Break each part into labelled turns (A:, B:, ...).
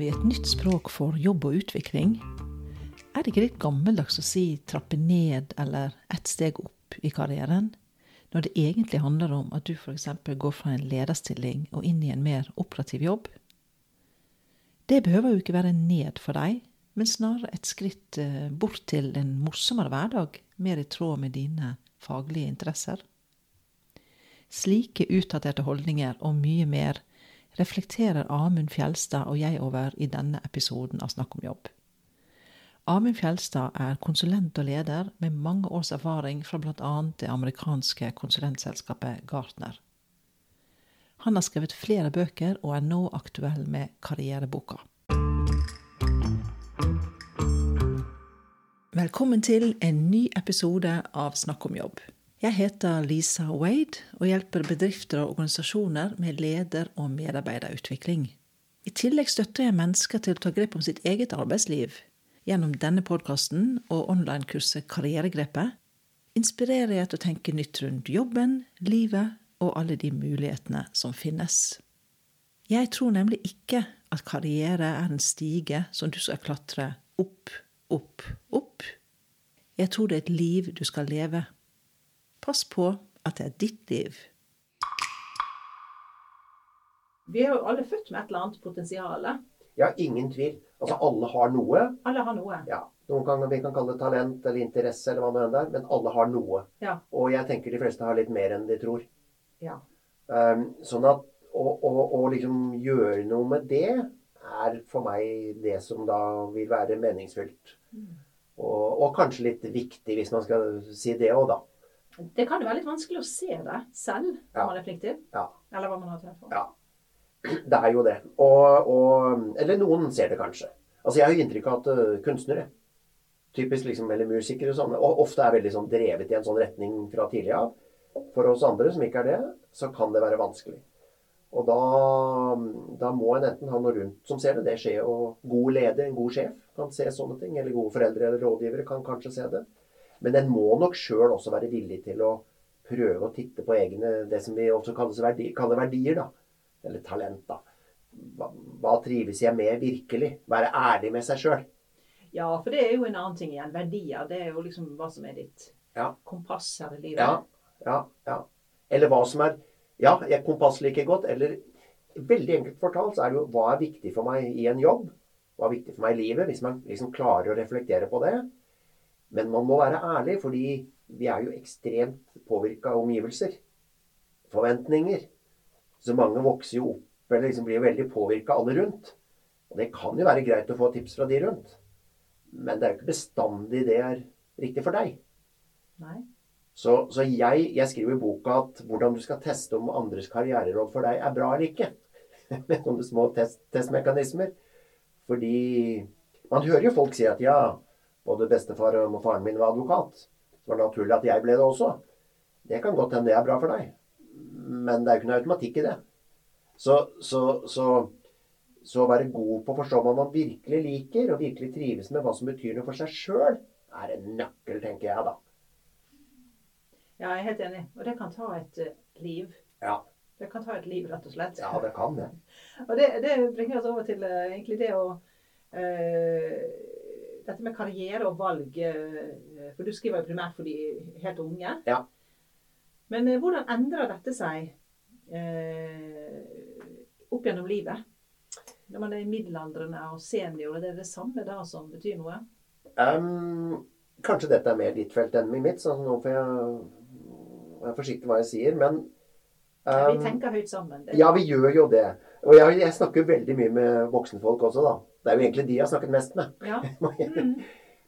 A: vi et nytt språk for jobb og utvikling. Er det ikke litt gammeldags å si trappe ned eller ett steg opp i karrieren, når det egentlig handler om at du f.eks. går fra en lederstilling og inn i en mer operativ jobb? Det behøver jo ikke være ned for deg, men snarere et skritt eh, bort til en morsommere hverdag, mer i tråd med dine faglige interesser. Slike utdaterte holdninger og mye mer reflekterer Amund Fjelstad og jeg over i denne episoden av Snakk om jobb. Amund Fjelstad er konsulent og leder med mange års erfaring fra bl.a. det amerikanske konsulentselskapet Gartner. Han har skrevet flere bøker og er nå aktuell med karriereboka. Velkommen til en ny episode av Snakk om jobb. Jeg heter Lisa Wade og hjelper bedrifter og organisasjoner med leder- og medarbeiderutvikling. I tillegg støtter jeg mennesker til å ta grep om sitt eget arbeidsliv. Gjennom denne podkasten og online-kurset Karrieregrepet inspirerer jeg til å tenke nytt rundt jobben, livet og alle de mulighetene som finnes. Jeg tror nemlig ikke at karriere er en stige som du skal klatre opp, opp, opp. Jeg tror det er et liv du skal leve. Pass på at det er ditt liv.
B: Vi er jo alle født med et eller annet potensial.
C: Ja, ingen tvil. Altså, alle har noe.
B: Alle har noe.
C: Ja. Noen kan, vi kan kalle det talent eller interesse eller hva det enn er, men alle har noe.
B: Ja.
C: Og jeg tenker de fleste har litt mer enn de tror.
B: Ja.
C: Um, sånn at å liksom gjøre noe med det er for meg det som da vil være meningsfylt.
B: Mm.
C: Og, og kanskje litt viktig, hvis man skal si det òg, da.
B: Det kan jo være litt vanskelig å se det selv når
C: Ja.
B: man er flink til.
C: Ja.
B: Eller hva man har trent for.
C: Ja. Det er jo det. Og, og, eller noen ser det kanskje. Altså Jeg har jo inntrykk av at uh, kunstnere, typisk liksom, eller musikere og sånne, og ofte er veldig sånn drevet i en sånn retning fra tidlig av. For oss andre som ikke er det, så kan det være vanskelig. Og da, da må en enten ha noe rundt som ser det. Det skjer jo god leder, en god sjef, kan se sånne ting. Eller gode foreldre eller rådgivere kan kanskje se det. Men en må nok sjøl også være villig til å prøve å titte på egne Det som vi også kaller verdier, kaller verdier, da. Eller talent, da. Hva, hva trives jeg med virkelig? Være ærlig med seg sjøl.
B: Ja, for det er jo en annen ting igjen. Verdier. Det er jo liksom hva som er ditt
C: Ja.
B: kompass her i livet.
C: Ja, ja, ja. Eller hva som er Ja, jeg kompass like godt. Eller veldig enkelt fortalt så er det jo hva er viktig for meg i en jobb? Hva er viktig for meg i livet? Hvis man liksom klarer å reflektere på det. Men man må være ærlig, fordi vi er jo ekstremt påvirka av omgivelser. Forventninger. Så mange vokser jo opp eller liksom blir veldig påvirka alle rundt. Og det kan jo være greit å få tips fra de rundt. Men det er jo ikke bestandig det er riktig for deg.
B: Nei.
C: Så, så jeg, jeg skriver i boka at hvordan du skal teste om andres karriereråd for deg er bra eller ikke. Med sånne små test, testmekanismer. Fordi man hører jo folk si at ja, både bestefar og faren min var advokat. Så var det naturlig at jeg ble det også. Det kan godt hende det er bra for deg. Men det er jo ikke noe automatikk i det. Så, så, så, så å være god på å forstå hva man virkelig liker, og virkelig trives med hva som betyr noe for seg sjøl, er en nøkkel, tenker jeg da.
B: Ja, jeg er helt enig. Og det kan ta et eh, liv.
C: Ja.
B: Det kan ta et liv, rett og slett.
C: Ja, det kan det.
B: Og det, det bringer oss over til uh, egentlig det å eh, Dette med karriere og valg. eh, for du skriver jo primært for de helt unge.
C: Ja.
B: Men eh, hvordan endrer dette seg eh, opp gjennom livet? Når man er middelaldrende og senior, er det det samme da som betyr noe?
C: Um, kanskje dette er mer ditt felt enn mitt, så nå får jeg være forsiktig hva jeg sier. Men
B: vi
C: ehm,
B: tenker høyt sammen. Det-
C: Ja, vi gjør jo det. Og jeg, jeg snakker veldig mye med voksenfolk også, da. Det er jo egentlig de jeg har snakket mest med.
B: Ja. Mm.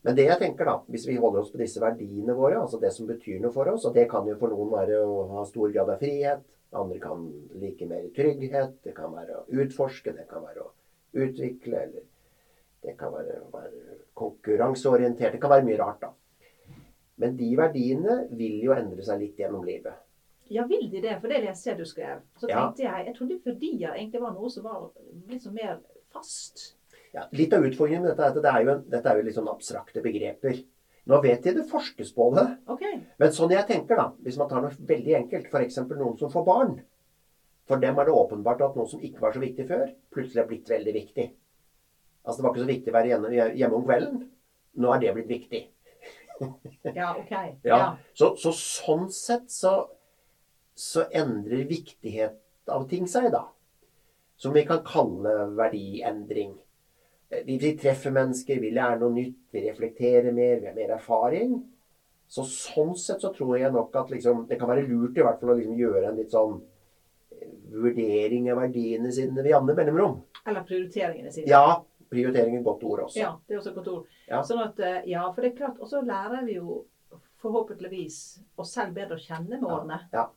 C: Men det jeg tenker da, hvis vi holder oss på disse verdiene våre, altså det som betyr noe for oss, og det kan jo for noen være å ha stor grad av frihet, andre kan like mer trygghet, det kan være å utforske, det kan være å utvikle, eller det kan være være konkurranseorientert, det kan være mye rart da. Men de verdiene vil jo endre seg litt gjennom livet.
B: Ja, vil de det? For det leste jeg du skrev. Så
C: Ja.
B: tenkte jeg Jeg trodde verdier egentlig var noe som var litt sånn mer fast.
C: Ja, litt av utfordringen med dette er at det er jo, en, dette er jo litt sånn abstrakte begreper. Nå vet jeg det forskes på det,
B: Okay.
C: men sånn jeg tenker da, hvis man tar noe veldig enkelt, f.eks. noen som får barn. For dem er det åpenbart at noe som ikke var så viktig før, plutselig er blitt veldig viktig. Altså Det var ikke så viktig å være hjemme, hjemme om kvelden. Nå er det blitt viktig.
B: Ja, OK.
C: Ja.
B: Ja.
C: Så, så sånn sett så, så endrer viktighet av ting seg, da. Som vi kan kalle verdiendring. Vi, treffer mennesker, vi lærer noe nytt, vi reflekterer mer, vi har mer erfaring. Så sånn sett så tror jeg nok at liksom, det kan være lurt i hvert fall å liksom gjøre en litt sånn eh, vurdering av verdiene sine ved andre mellomrom.
B: Eller prioriteringene sine.
C: Ja, prioritering er et godt ord også.
B: Ja, det er også et godt ord.
C: Ja.
B: Sånn at, eh, ja, for det er klart, Og så lærer vi jo forhåpentligvis oss selv bedre å kjenne med årene.
C: Ja.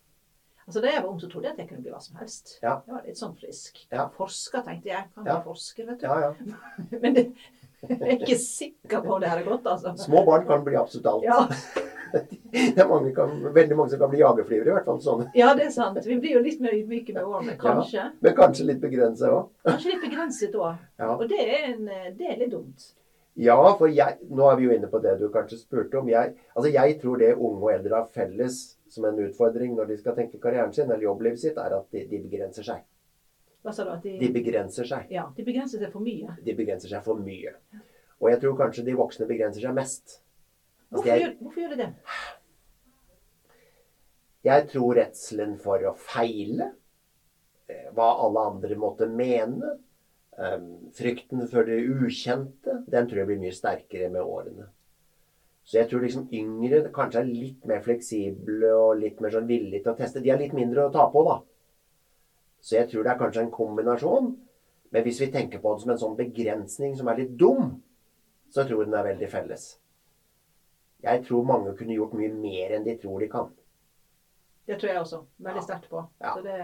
B: Altså Da jeg var ung, så trodde jeg at jeg kunne bli hva som helst.
C: Ja.
B: Jeg var litt sånn frisk.
C: Ja.
B: Forsker, tenkte jeg. Kan
C: Ja.
B: bli forsker, vet du.
C: Ja, ja.
B: Men det, jeg er ikke sikker på om det hadde gått, altså.
C: Små barn kan bli absolutt alt.
B: Ja,
C: Det er mange kan, veldig mange som kan bli jagerflyvere, i hvert fall sånne.
B: ja, det er sant. Vi blir jo litt mer ydmyke med årene, kanskje.
C: Men kanskje litt begrenset òg.
B: Kanskje litt begrenset òg.
C: Ja.
B: Og det er, en, det er litt dumt.
C: ja, for jeg Nå er vi jo inne på det du kanskje spurte om. Jeg, altså jeg tror det unge og eldre har felles som en utfordring når de skal tenke karrieren sin eller jobblivet sitt, er at de, de begrenser seg.
B: Hva sa du? At
C: De
B: de,
C: begrenser seg.
B: ja, de begrenser seg for mye.
C: De begrenser seg for mye. Og jeg tror kanskje de voksne begrenser seg mest. Altså,
B: Hvorfor,
C: jeg,
B: hvorfor gjør de det?
C: jeg tror redselen for å feile, eh, hva alle andre måtte mene, eh, frykten for det ukjente, den tror jeg blir mye sterkere med årene. Så jeg tror liksom yngre kanskje er litt mer fleksible og litt mer sånn villige til å teste. De er litt mindre å ta på, da. Så jeg tror det er kanskje en kombinasjon. Men hvis vi tenker på det som en sånn begrensning som er litt dum, så tror jeg den er veldig felles. Jeg tror mange kunne gjort mye mer enn de tror de kan.
B: Det tror jeg også. Veldig sterkt på.
C: Ja.
B: Så det,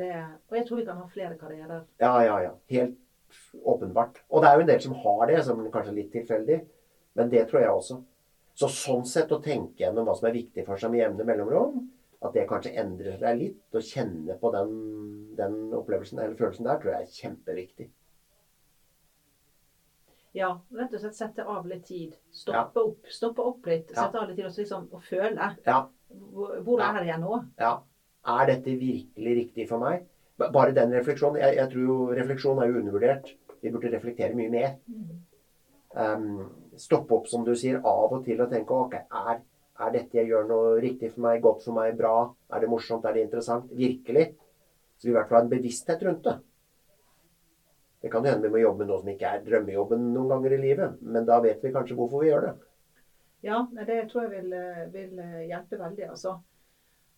B: det, og jeg tror vi kan ha flere karrierer.
C: Ja, ja, ja. Helt åpenbart. Og det er jo en del som har det, som kanskje er litt tilfeldig. Men det tror jeg også. Så sånn sett å tenke gjennom hva som er viktig for seg med jevne mellomrom, at det kanskje endrer seg litt, og kjenne på den, den opplevelsen eller følelsen der, tror jeg er kjempeviktig.
B: Ja, rett og slett sette av litt tid. Stoppe opp, stoppe opp litt.
C: Ja.
B: Sette av litt tid også, liksom, og føle.
C: Ja.
B: Hvor, er
C: Ja.
B: er jeg nå?
C: ja. Er dette virkelig riktig for meg? Bare den refleksjonen. Jeg, jeg tror jo refleksjon er jo undervurdert. Vi burde reflektere mye mer. Um, stoppe opp, som du sier, av og til og tenke ok, er, er dette jeg gjør noe riktig for meg, godt for meg, bra? Er det morsomt? Er det interessant? Virkelig? Så vi i hvert fall har en bevissthet rundt det. Det kan hende vi må jobbe med noe som ikke er drømmejobben noen ganger i livet, men da vet vi kanskje hvorfor vi gjør det.
B: Ja, det tror jeg vil, vil hjelpe veldig, altså.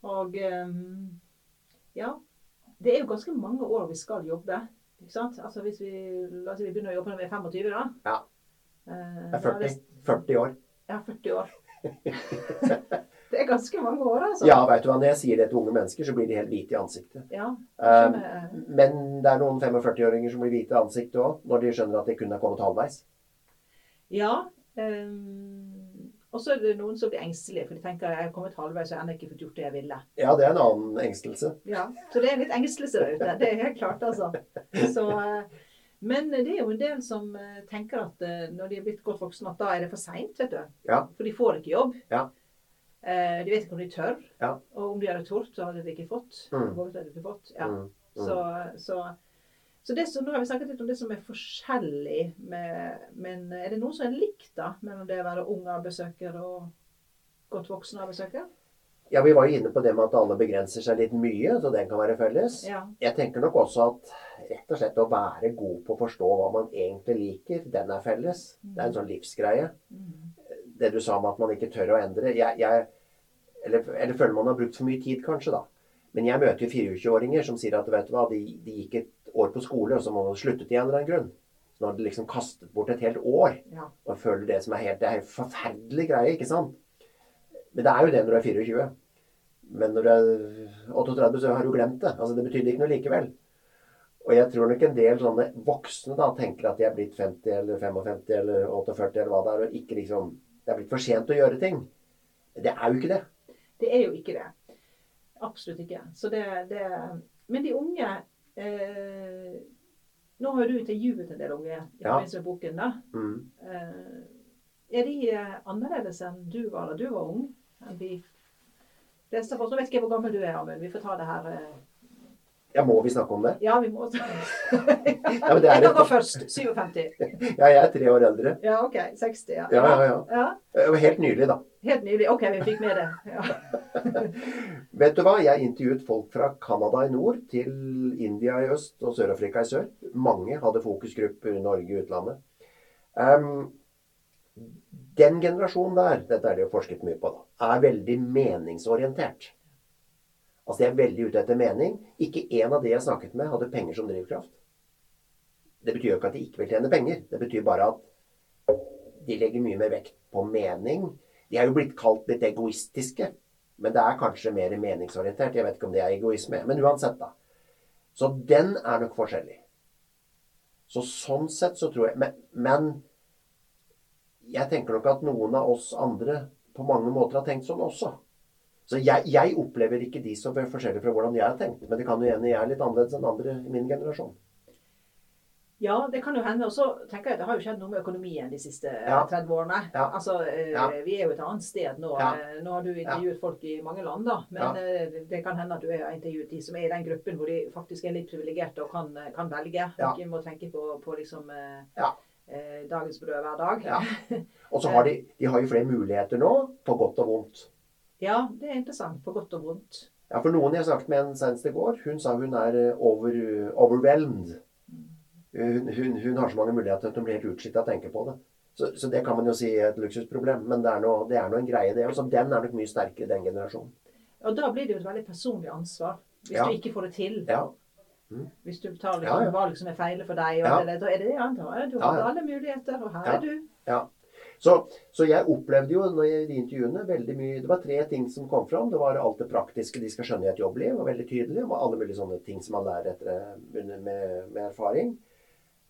B: Og ehm, ja, det er jo ganske mange år vi skal jobbe. Ikke sant? Altså hvis vi, La oss si vi begynner å jobbe når vi er 25, da.
C: Ja.
B: Eh,
C: Det er 40, 40 år.
B: Ja, 40 år. det er ganske mange år, altså.
C: Ja, vet du hva, når jeg sier det til unge mennesker, så blir de helt hvite i ansiktet.
B: Ja,
C: Um,
B: skjønner.
C: men det er noen 45-åringer som blir hvite i ansiktet òg, når de skjønner at de kunne ha kommet halvveis.
B: Ja. Um... og så er det noen som blir engstelige, for de tenker jeg har kommet halvveis og ennå ikke fått gjort det jeg ville.
C: Ja, det er en annen engstelse.
B: Ja, Så det er litt engstelse der ute. Det er helt klart, altså. Så, eh, men det er jo en del som eh, tenker at eh, når de er blitt godt voksne, at da er det for seint, vet du.
C: Ja.
B: For de får ikke jobb.
C: Ja.
B: Eh, De vet ikke om de tør.
C: Ja.
B: Og om de hadde tort, så hadde de ikke fått.
C: Mm.
B: Hadde de ikke fått. Ja.
C: Mm, mm.
B: Så, så, så det som, nå har vi snakket litt om det som er forskjellig, med, men er det noe som er likt da, mellom det å være ung arbeidssøker og godt voksen arbeidssøker?
C: Ja, vi var jo inne på det med at alle begrenser seg litt mye, så den kan være felles.
B: Ja.
C: Jeg tenker nok også at rett og slett å være god på å forstå hva man egentlig liker, den er felles. Det er en sånn livsgreie.
B: Mm.
C: Det du sa om at man ikke tør å endre. Jeg, jeg, eller, eller føler man har brukt for mye tid, kanskje, da. Men jeg møter jo 24-åringer som sier at vet du hva, de, de gikk et år på skole, og så må de sluttet i en eller annen grunn. Så nå har de liksom kastet bort et helt år.
B: Ja.
C: Og føler det som er helt, det er helt forferdelig greie, ikke sant? Men det er jo det når du er 24. Men når du er 38, så har du glemt det. Altså Det betydde ikke noe likevel. Og jeg tror nok en del sånne voksne da tenker at de er blitt 50 eller 55 eller 48 eller hva det er, og ikke liksom Det er blitt for sent å gjøre ting. Det er jo ikke det.
B: Det er jo ikke det. Absolutt ikke. Så det, det Men de unge eh, Nå har du intervjuet en del unge i
C: Ja.
B: forbindelse med boken. da.
C: Mm.
B: Eh, er de eh, annerledes enn du var da du var ung? De fleste av oss? Vet ikke hvor gammel du er, Amund. Vi får ta det her eh,
C: Ja, Må vi snakke om det?
B: Ja, vi må
C: Ja, men det er
B: Jeg kan gå først. 57.
C: Ja, jeg er tre år eldre.
B: Ja, OK. 60, ja.
C: Ja, ja, ja.
B: ja.
C: Helt nylig, da.
B: Helt nylig. OK, vi fikk med det. Ja.
C: Vet du hva? Jeg intervjuet folk fra Canada i nord til India i øst og Sør-Afrika i sør. Mange hadde fokusgrupper Norge i utlandet. Ehm, den generasjonen der, dette er det jo forsket mye på, da, er veldig meningsorientert. Altså de er veldig ute etter mening. Ikke en av de jeg snakket med, hadde penger som drivkraft. Det betyr jo ikke at de ikke vil tjene penger. Det betyr bare at de legger mye mer vekt på mening. De er jo blitt kalt litt egoistiske. Men det er kanskje mer meningsorientert. Jeg vet ikke om det er egoisme. Men uansett, da. Så den er nok forskjellig. Så sånn sett så tror jeg Men, men jeg tenker nok at noen av oss andre på mange måter har tenkt sånn også. Så jeg, jeg opplever ikke de som er forskjellige fra hvordan jeg har tenkt. Men det kan jo hende jeg er litt annerledes enn andre i min generasjon.
B: Ja, det kan jo hende. Og så tenker jeg det har jo skjedd noe med økonomien de siste eh,
C: Ja.
B: 30 årene.
C: Ja.
B: Altså, eh,
C: Ja.
B: Vi er jo et annet sted nå.
C: Ja.
B: Eh, Nå har du intervjuet folk i mange land, da. Men det kan hende at du har intervjuet de som er i den gruppen hvor de faktisk er litt privilegerte og kan, kan velge. Ikke må tenke på, på liksom
C: Ja.
B: Dagens brød hver dag.
C: Ja. Og så har de, de har jo flere muligheter nå, på godt og vondt.
B: Ja, det er interessant. På godt og vondt.
C: Ja, for noen jeg snakket med en senest i går, hun sa hun er eh, over, overwhelmed. Hun, hun, hun har så mange muligheter at hun blir helt utslitt av å tenke på det. Så, så det kan man jo si er et luksusproblem. Men det er nå er en greie, det. Og den er nok mye sterkere, den generasjonen.
B: Og da blir det jo et veldig personlig ansvar. Hvis
C: Ja.
B: du ikke får det til.
C: Ja.
B: Hvis du liksom
C: Ja, ja.
B: valg som er feil for deg, og det, da er det da er du har alle muligheter, og her er du.
C: ja. Så, så jeg opplevde jo når jeg, i de intervjuene veldig mye Det var tre ting som kom fram. Det var alt det praktiske de skal skjønne i et jobbliv, var veldig tydelig. Og alle mulige sånne ting som man lærer etter, med, med, erfaring.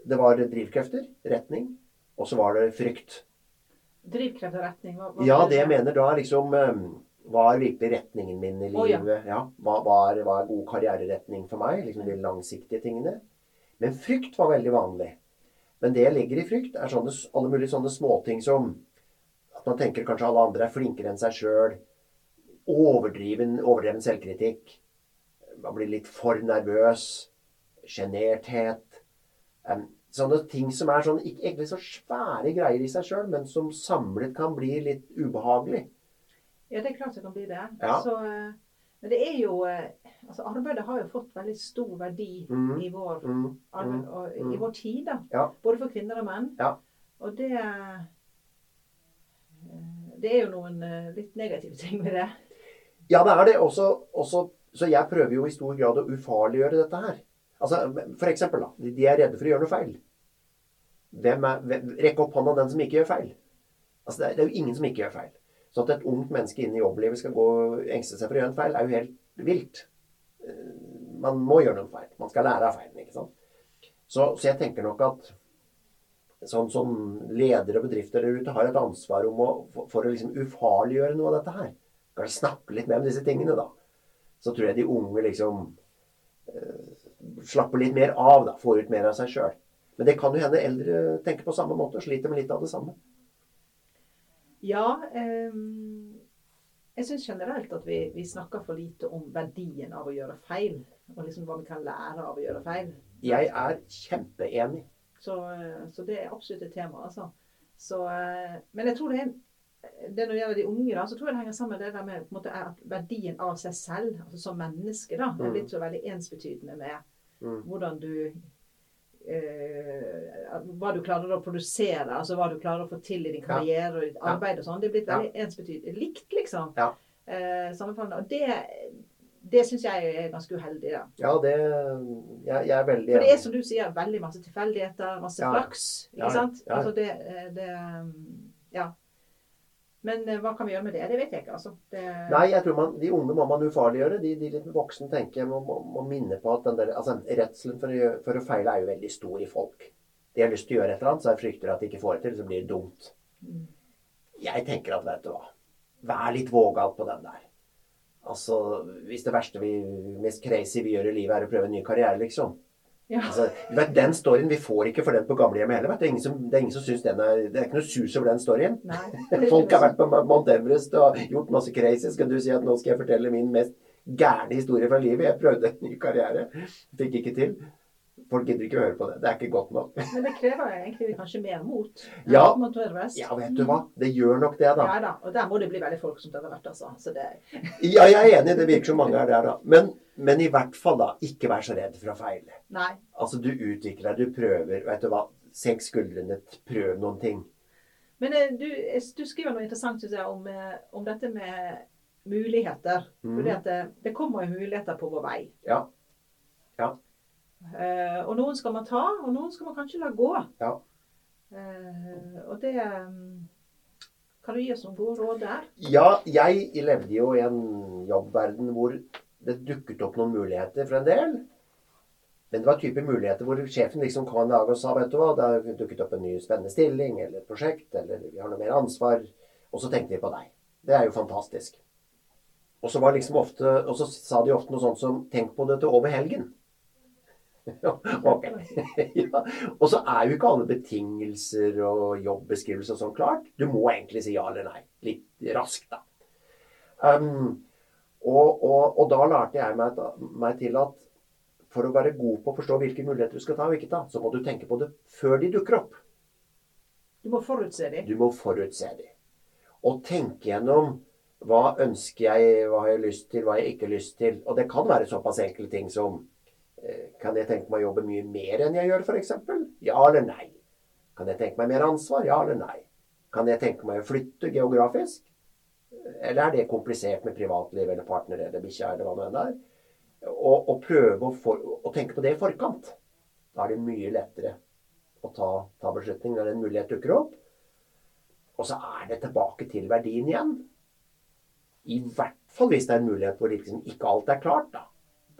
C: Det var drivkrefter, retning, og så var det frykt.
B: Drivkrefter, og retning. Hva, hva
C: Ja, det jeg mener da liksom er virkelig retningen min i
B: Å, ja.
C: livet? ja. Hva, er, god karriereretning for meg? Liksom de langsiktige tingene. Men frykt var veldig vanlig. Men det jeg legger i frykt, er sånne, alle mulige sånne småting som at man tenker kanskje alle andre er flinkere enn seg sjøl. Overdriven, overdreven selvkritikk. Man blir litt for nervøs. Sjenerthet. Um, sånne ting som er sånn, ikke egentlig så svære greier i seg sjøl, men som samlet kan bli litt ubehagelig.
B: Ja, det er klart det kan bli det.
C: Ja.
B: Så, eh, men det er jo eh, altså Arbeidet har jo fått veldig stor verdi
C: mm.
B: i, vår,
C: Mm,
B: arbeid,
C: mm,
B: i
C: mm.
B: vår tid. da.
C: Ja.
B: Både for kvinner og menn.
C: Ja.
B: Og det eh, Det er jo noen litt negative ting med det.
C: Ja, det er det. Også, også, så jeg prøver jo i stor grad å ufarliggjøre dette her. Altså, For eksempel, da. De er redde for å gjøre noe feil. Hvem er, hvem, rekk opp hånda den som ikke gjør feil. Altså, det er, det er jo ingen som ikke gjør feil. Så at et ungt menneske inn i jobblivet skal gå og engste seg for å gjøre en feil, er jo helt vilt. Eh, Man må gjøre noen feil. Man skal lære av feilen, ikke sant. Så, så jeg tenker nok at sånn som ledere og bedrifter der ute har et ansvar å, for å liksom ufarliggjøre noe av dette her. Kanskje snakke litt mer om disse tingene, da. Så tror jeg de unge liksom eh, slapper litt mer av, da. Får ut mer av seg sjøl. Men det kan jo hende eldre tenker på samme måte og sliter med litt av det samme.
B: Ja, Um, jeg syns generelt at vi, vi snakker for lite om verdien av å gjøre feil. Og liksom hva vi kan lære av å gjøre feil.
C: Jeg er kjempeenig.
B: Så, eh, så det er absolutt et tema, altså. Så, eh, men jeg tror det er det når det gjelder de unge, da, så tror jeg det henger sammen med det der med måte, at verdien av seg selv, altså som menneske, da, er
C: Mm.
B: blitt så veldig ensbetydende med
C: Mm.
B: hvordan du eh, Hva du klarer å produsere, altså hva du klarer å få til i din karriere og ditt arbeid og sånn. Det er blitt veldig ensbetydelig. Likt, liksom.
C: Ja.
B: Eh. Og det, det syns jeg er ganske uheldig, da.
C: Ja, det Jeg, jeg er veldig
B: For det er som du sier, veldig masse tilfeldigheter, masse flaks. Ikke sant? Altså det, eh, det Ja. Men eh, hva kan vi gjøre med det? Det vet jeg ikke, altså. Det,
C: Nei, jeg tror man, de unge må man ufarliggjøre. De, de litt voksne tenker må, må, må minne på at den der, altså, redselen for for å feile er jo veldig stor i folk. De har lyst til å gjøre et eller annet, så jeg frykter at de ikke får det til, så blir det dumt.
B: Mm.
C: Jeg tenker at, vet du hva, vær litt vågal på den der. Altså, hvis det verste vi, mest crazy vi gjør i livet er å prøve en ny karriere, liksom.
B: Ja.
C: Altså, vet, den storyen, vi får ikke for den på gamlehjemmet heller. Det er ingen som, det er ingen som synes den er, det er ikke noe sus over den storyen. Folk har vært på Mount Everest og gjort masse crazy. Skal du si at nå skal jeg fortelle min mest gærne historie fra livet. Jeg prøvde en ny karriere. Fikk ikke til. Folk gidder ikke å høre på det. Det er ikke godt nok.
B: Men det krever egentlig kanskje mer mot.
C: Ja.
B: Mot
C: Ja, vet du hva. Det gjør nok det, da.
B: Ja da. Og der må det bli veldig folksomt etter hvert, altså. Så det,
C: Ja, jeg er enig. Det virker som mange er der, da. Men, men i hvert fall, da. Ikke vær så redd for å feile.
B: nei.
C: Altså, du utvikler deg, du prøver. Vet du hva. Senk skuldrene, prøv noen ting.
B: Men eh, du, eh, du skriver noe interessant synes jeg, om, eh, om dette med muligheter. Mm. For det, det kommer jo muligheter på vår vei.
C: Ja. Ja.
B: Eh, og noen skal man ta, og noen skal man kanskje la gå.
C: Ja.
B: Eh, og det mm, Kan du gi oss noen gode råd der?
C: Ja, jeg levde jo i en jobbverden hvor det dukket opp noen muligheter for en del. Men det var type muligheter hvor sjefen liksom kom en dag og sa vet du hva, det har dukket opp en ny spennende stilling eller et prosjekt, eller vi har noe mer ansvar. Og så tenkte vi på deg. Det er jo fantastisk. Og så, var liksom ofte, og så sa de ofte noe sånt som tenk på dette over helgen. Ja, ok. ja. Og så er jo ikke alle betingelser og jobbeskrivelser sånn klart. Du må egentlig si ja eller nei. Litt raskt, da. Um, og, og, og da lærte jeg meg, meg til at for å være god på å forstå hvilke muligheter du skal ta og ikke ta, så må du tenke på det før de dukker opp.
B: Du må forutse dem.
C: Du må forutse de. Og tenke gjennom hva ønsker jeg, hva har jeg lyst til, hva har jeg ikke lyst til. Og det kan være såpass enkle ting som Kan jeg tenke meg å jobbe mye mer enn jeg gjør, f.eks.? Ja eller nei? Kan jeg tenke meg mer ansvar? Ja eller nei? Kan jeg tenke meg å flytte geografisk? Eller er det komplisert med privatliv eller partner eller bikkja eller hva nå enn er? Og, og prøve å, for, å tenke på det i forkant. Da er det mye lettere å ta, ta beslutning når en mulighet dukker opp. Og så er det tilbake til verdien igjen. I hvert fall hvis det er en mulighet hvor liksom ikke alt er klart. Da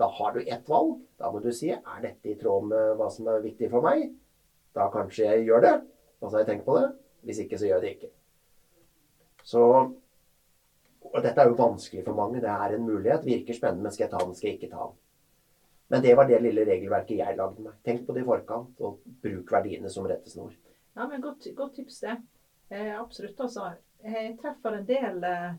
C: Da har du ett valg. Da må du si er dette i tråd med hva som er viktig for meg. Da kanskje jeg gjør det. Og så har jeg tenkt på det. Hvis ikke, så gjør jeg det ikke. Så Og dette er jo vanskelig for mange. Det er en mulighet. Virker spennende, men skal jeg ta den, skal jeg ikke ta den. Men det var det lille regelverket jeg lagde meg. Tenk på det i forkant, og bruk verdiene som rettesnor.
B: Ja, men godt, godt tips, det. Eh, absolutt, altså. Jeg treffer en del eh,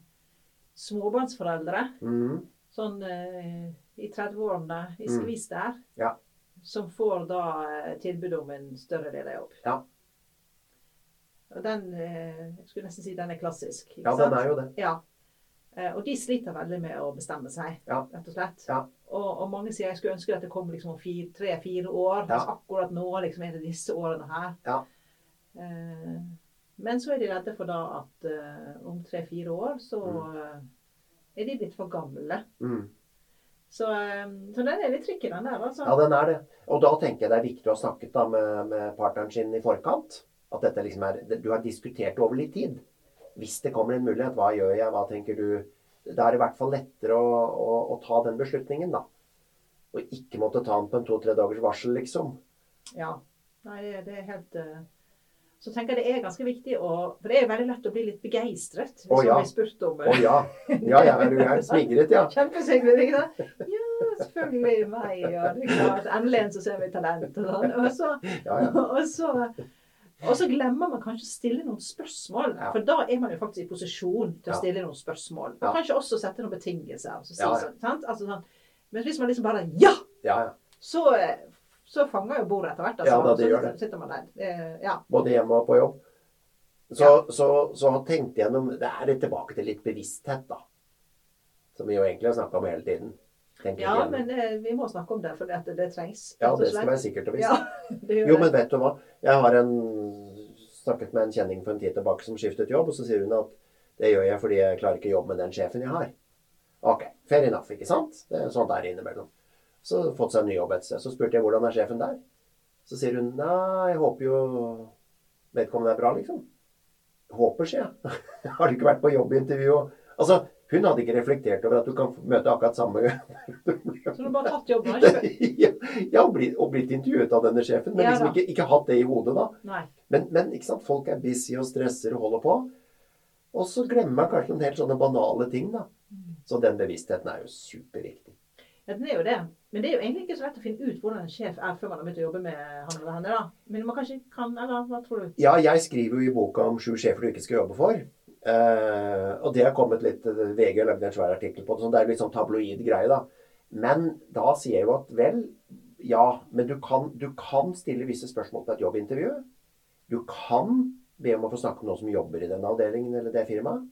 B: småbarnsforeldre,
C: Mm.
B: sånn eh, i 30-årene, i
C: Mm.
B: skvis der,
C: Ja.
B: som får da eh, tilbud om en større lederjobb.
C: Ja.
B: Og den, eh, jeg skulle nesten si den er klassisk.
C: Ja,
B: sant?
C: den er jo det.
B: Ja. Eh, og de sliter veldig med å bestemme seg,
C: Ja.
B: rett og slett.
C: Ja.
B: Og, og mange sier jeg skulle ønske at det kom liksom om fire- tre-fire år.
C: Ja.
B: akkurat nå liksom er det disse årene her.
C: Ja.
B: Eh, men så er de redde for da at eh, om tre-fire år så mm. er de blitt for gamle.
C: Mm.
B: Så, eh, så den er litt tricky, den der. altså.
C: Ja, den er det. Og da tenker jeg det er viktig å ha snakket da med, med partneren sin i forkant. At dette liksom er Du har diskutert over litt tid. Hvis det kommer en mulighet, hva gjør jeg, hva tenker du? Da er det i hvert fall lettere å, å, å ta den beslutningen, da. Og ikke måtte ta den på en to-tre dagers varsel, liksom.
B: Ja. Nei, det, det er helt eh, Så tenker jeg det er ganske viktig å For det er veldig lett å bli litt begeistret
C: Å, ja.
B: man blir spurt om
C: Å ja. Ja, ja, er du er Smigret, ja.
B: Kjempeseglet, ikke sant? Ja, selvfølgelig meg. ja. det er klart, endelig en som ser mitt talent. Og, sånn. og, så,
C: Ja, ja.
B: og, så, og så glemmer man kanskje å stille noen spørsmål.
C: Ja.
B: For da er man jo faktisk i posisjon til å stille noen spørsmål. Og
C: Ja.
B: kanskje også sette noen betingelser. Så
C: Ja, ja.
B: sånn? Altså, sånn. Men hvis man liksom bare Ja!
C: Ja, ja.
B: Så, eh, så fanger jo bordet etter hvert. Altså.
C: Ja, da, det
B: så
C: gjør det.
B: sitter man der. Eh, Ja.
C: Både hjemme og på jobb. Så, så, så tenkt gjennom Det er litt tilbake til litt bevissthet, da. Som vi jo egentlig har snakka om hele tiden.
B: Ja, men eh, vi må snakke om det, for det, det trengs.
C: ja, det skal være sikkert og visst.
B: Ja,
C: Jo, men vet du hva? Jeg har en, snakket med en kjenning for en tid tilbake som skiftet jobb, og så sier hun at det gjør jeg fordi jeg klarer ikke jobb med den sjefen jeg har. Ok, fair enough, ikke sant? Det er sånn der er innimellom. Så fått seg en ny jobb et sted. Så spurte jeg hvordan er sjefen der. Så sier hun nei, jeg håper jo vedkommende er bra, liksom. Håper, sier jeg. har du ikke vært på jobbintervju og Altså, hun hadde ikke reflektert over at du kan møte akkurat samme
B: Så du har bare tatt jobben?
C: ja, ja, og blitt, og blitt intervjuet av denne sjefen, men
B: Ja
C: liksom ikke, ikke hatt det i hodet da. Men, men ikke sant? folk er busy og stresser og holder på. Og så glemmer man kanskje noen helt sånne banale ting, da. Så den bevisstheten er jo superviktig.
B: Ja, den er jo det. Men det er jo egentlig ikke så lett å finne ut hvordan en sjef er før man har begynt å jobbe med han eller henne. da. Men man kanskje kan, eller hva tror du?
C: Ja, jeg skriver jo i boka om sju sjefer du ikke skal jobbe for. Eh, og det har kommet litt VG har lagd en svær artikkel på det. Så det er litt sånn tabloid greie, da. Men da sier jeg jo at vel, ja, men du kan, du kan stille visse spørsmål på et jobbintervju. Du kan be om å få snakke med noen som jobber i den avdelingen eller det firmaet.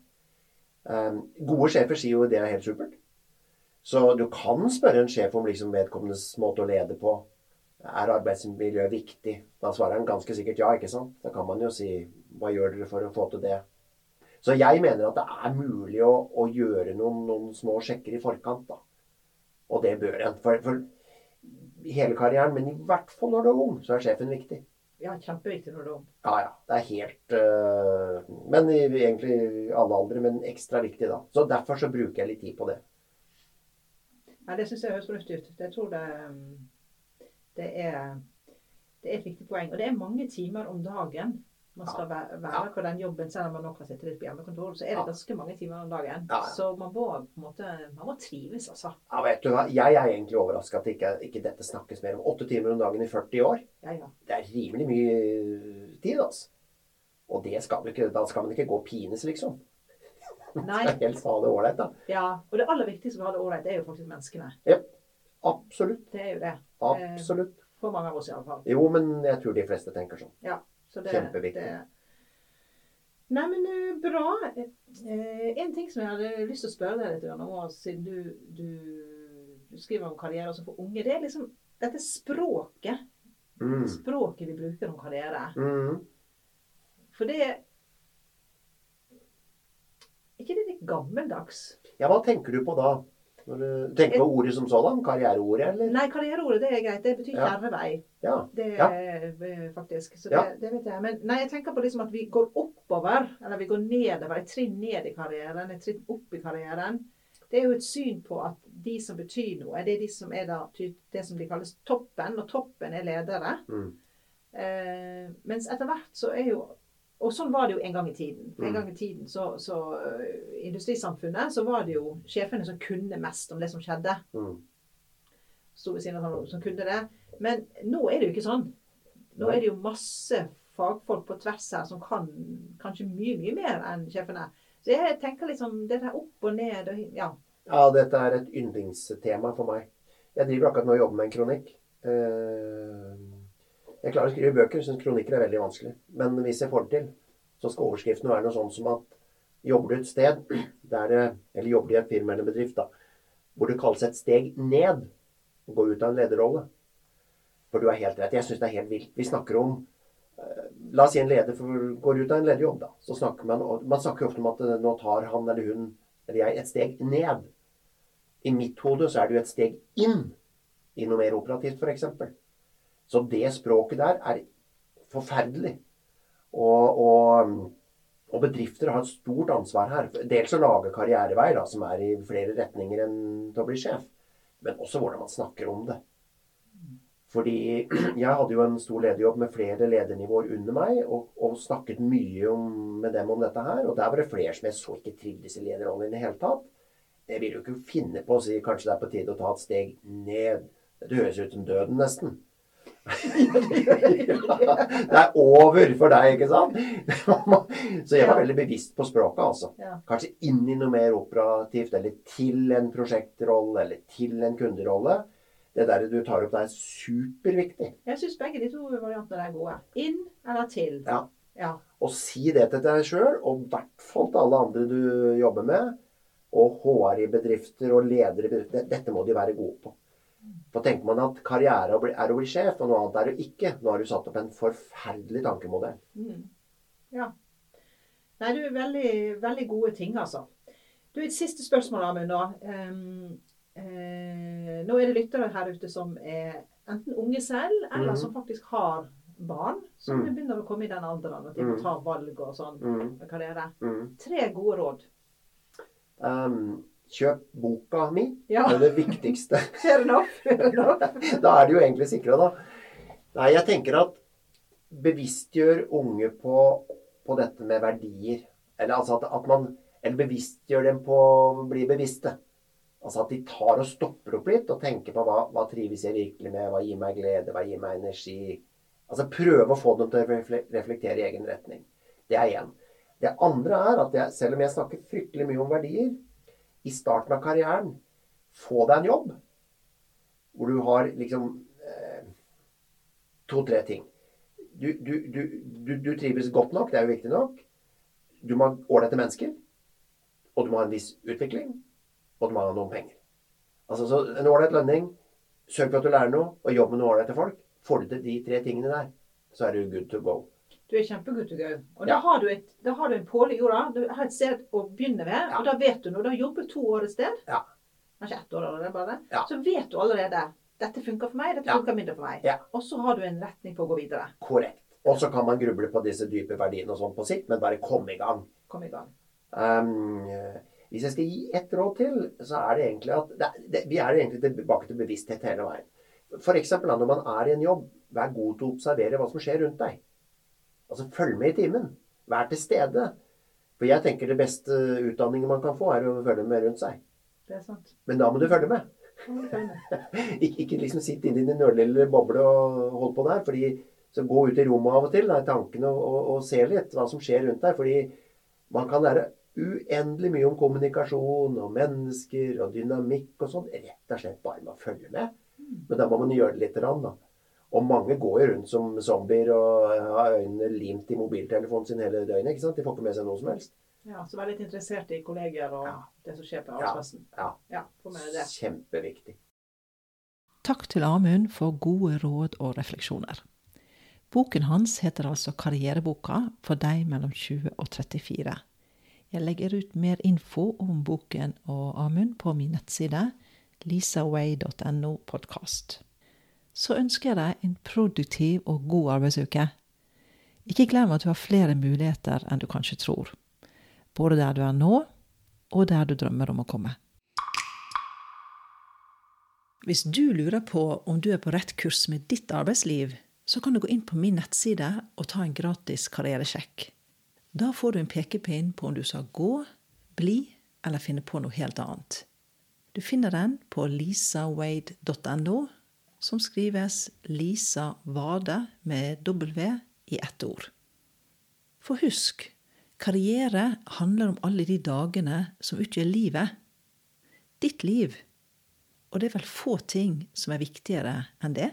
C: Um, gode sjefer sier jo det er helt supert. Så du kan spørre en sjef om liksom vedkommendes måte å lede på. Er arbeidsmiljø viktig? Da svarer han ganske sikkert ja. ikke sant? Da kan man jo si hva gjør dere for å få til det? Så jeg mener at det er mulig å, å gjøre noen, noen, små sjekker i forkant. da. Og det bør en. For, for, hele karrieren, men i hvert fall når du er ung, så er sjefen viktig.
B: Ja, kjempeviktig når du er ung.
C: Ja, ja. Det er helt uh, Men i, egentlig alle aldre, men ekstra viktig da. Så derfor så bruker jeg litt tid på det.
B: Ja, det syns jeg høres fornuftig ut. Jeg tror det, det, er, det er et viktig poeng. Og det er mange timer om dagen man skal være, være på den jobben, selv om man nå kan sitte litt på hjemmekontor, så er det ganske mange timer om dagen. Så man må på en måte man må trives, altså.
C: Ja, vet du hva. Jeg er egentlig overraska at ikke, ikke, dette snakkes mer om. Åtte timer om dagen i 40 år.
B: Ja, ja.
C: Det er rimelig mye tid, altså. Og det skal ikke, da skal man ikke gå og pines, liksom.
B: Nei.
C: Skal helst ha det ålreit, da.
B: Ja. Og det aller viktigste med å ha det ålreit, er jo faktisk menneskene.
C: Ja. Absolutt.
B: Det er jo det.
C: Absolutt.
B: For mange av oss, iallfall.
C: Jo, men jeg tror de fleste tenker sånn.
B: Ja. Så det,
C: Kjempeviktig.
B: Det... Nei, men uh, bra. Uh, en ting som jeg hadde lyst til å spørre deg litt om, siden du, du, du, skriver om karriere også for unge, det er liksom dette språket.
C: Mm.
B: Språket vi bruker om karriere.
C: Mm.
B: For det Er ikke det litt gammeldags?
C: Ja, hva tenker du på da? Når du tenker på ordet som sådan? Karriereordet, eller?
B: Nei, karriereordet det er greit. Det betyr kjerrevei.
C: Ja.
B: Det
C: Ja.
B: er faktisk. Så
C: Ja.
B: det, det vet jeg. Men nei, jeg tenker på liksom at vi går oppover, eller vi går nedover. Et trinn ned i karrieren, et trinn opp i karrieren. Det er jo et syn på at de som betyr noe, det er de som er da, det som de kalles toppen, og toppen er ledere.
C: Mm.
B: Eh, mens etter hvert så er jo Og sånn var det jo en gang i tiden. En
C: Mm.
B: gang i tiden så, så uh, industrisamfunnet så var det jo sjefene som kunne mest om det som skjedde.
C: Mm.
B: Sto ved siden av noen som kunne det. Men nå er det jo ikke sånn. Nå er det jo masse fagfolk på tvers her som kan kanskje mye, mye mer enn sjefene. Så jeg tenker liksom det der opp og ned og ja.
C: Ja, dette er et yndlingstema for meg. Jeg driver akkurat nå og jobber med en kronikk. Eh, Jeg klarer å skrive bøker, syns kronikker er veldig vanskelig. Men hvis jeg får det til, så skal overskriften være noe sånn som at jobber du et sted der Eller jobber du i et firma eller bedrift, da, hvor det kalles et steg ned å gå ut av en lederrolle. For du har helt rett. Jeg syns det er helt vilt. Vi snakker om eh, La oss si en leder for, går ut av en lederjobb, da. Så snakker man, man snakker ofte om at eh, nå tar han eller hun eller jeg et steg ned. I mitt hode så er det jo et steg inn i noe mer operativt, f.eks. Så det språket der er forferdelig. Og, og, og bedrifter har et stort ansvar her. Dels å lage karrierevei da, som er i flere retninger enn til å bli sjef. Men også hvordan man snakker om det. Fordi jeg hadde jo en stor lederjobb med flere ledernivåer under meg, og, og snakket mye om, med dem om dette her. Og der var det flere som jeg så ikke trivdes i lederrollen i det hele tatt. Jeg vil jo ikke finne på å si kanskje det er på tide å ta et steg ned. Det høres ut som døden, nesten. det er over for deg, ikke sant? Så jeg var veldig bevisst på språket, altså. Kanskje inn i noe mer operativt, eller til en prosjektrolle, eller til en kunderolle. Det der du tar opp, det er superviktig.
B: Jeg syns begge de to variantene er gode. Inn eller til.
C: Ja.
B: Ja.
C: Og si det til deg sjøl, og i hvert fall til alle andre du jobber med. Og HR i bedrifter og ledere i bedrifter. Dette må de være gode på. For tenker man at karriere er å bli- er å sjef, og noe annet er det ikke. Nå har du satt opp en forferdelig tankemodell.
B: Mm. Ja. Nei, du, veldig, veldig gode ting, altså. Du, et siste spørsmål, Amund. da. Ehm, eh, nå er det lyttere her ute som er enten unge selv, eller
C: mm.
B: som faktisk har barn som
C: Mm.
B: begynner å komme i den alderen at de må
C: Mm.
B: ta valg og sånn.
C: Mm,
B: karriere.
C: mm.
B: Tre gode råd.
C: Um, kjøp boka mi.
B: Ja.
C: Det er det viktigste.
B: Fair enough. Fair enough.
C: da er de jo egentlig sikra, da. Nei, jeg tenker at bevisstgjør unge på, på dette med verdier. Eller altså at, at man Eller bevisstgjør dem på å bli bevisste. Altså at de tar og stopper opp litt og tenker på hva, hva trives jeg virkelig med, hva gir meg glede, hva gir meg energi. Altså prøve å få dem til å reflektere i egen retning. Det er én. Det andre er at jeg, selv om jeg snakker fryktelig mye om verdier, i starten av karrieren få deg en jobb hvor du har liksom eh, to-tre ting. Du, du, du, du, trives godt nok, det er jo viktig nok. Du må ha ålreite mennesker. Og du må ha en viss utvikling. Og du må ha noen penger. Altså så En ålreit lønning, sørg for at du lærer noe, og jobb med noen ålreite folk. Får du til de tre tingene der, så er du good to go.
D: Du er kjempegood to gøy. Og ja. da, har du et, da har du en påle i jorda. Du har et sted å begynne ved. Ja. Og da vet du når du har jobbet to år et sted,
C: ja.
D: kanskje ett år, allerede, bare, så vet du allerede dette funker for meg, dette funker mindre for meg. Og så har du en retning på å gå videre.
C: Korrekt. Og så kan man gruble på disse dype verdiene og sånn på sikt, men bare kom i gang.
D: Kom i gang.
C: Um, hvis jeg skal gi ett råd til, så er det egentlig at det, det, Vi er egentlig tilbake til bevissthet hele veien. F.eks. når man er i en jobb, vær god til å observere hva som skjer rundt deg. Altså følg med i timen. Vær til stede. For jeg tenker det beste utdanningen man kan få, er å følge med rundt seg.
D: Det er sant.
C: Men da må du følge med. ikke, ikke liksom sitt inni din ørlille boble og hold på der. fordi så Gå ut i rommet av og til da, i tankene og, og, og, se litt hva som skjer rundt deg. fordi man kan lære uendelig mye om kommunikasjon og mennesker og dynamikk og sånn. Rett og slett bare med å følge med. Men da må man gjøre det litt. Da. Og mange går jo rundt som zombier og har øynene limt i mobiltelefonen sin hele døgnet. ikke sant? De får ikke med seg noe som helst.
D: Ja, Så vær litt interessert i kolleger og ja. det som skjer på arbeidsplassen.
C: Ja. ja.
D: ja
C: Kjempeviktig.
B: Takk til Amund for gode råd og refleksjoner. Boken hans heter altså Karriereboka for deg mellom 20 og 34. Jeg legger ut mer info om boken og Amund på min nettside lisaway.no podkast. Så ønsker jeg deg en produktiv og god arbeidsuke. Ikke glem at du har flere muligheter enn du kanskje tror både der du er nå, og der du drømmer om å komme. Hvis du lurer på om du er på rett kurs med ditt arbeidsliv, så kan du gå inn på min nettside og ta en gratis karrieresjekk. Da får du en pekepinn på om du skal gå, bli eller finne på noe helt annet. Du finner den på lisawade.no, som skrives Lisa Vade med W i ett ord. For husk, Karriere handler om alle de dagene som utgjør livet. Ditt liv. Og det er vel få ting som er viktigere enn det?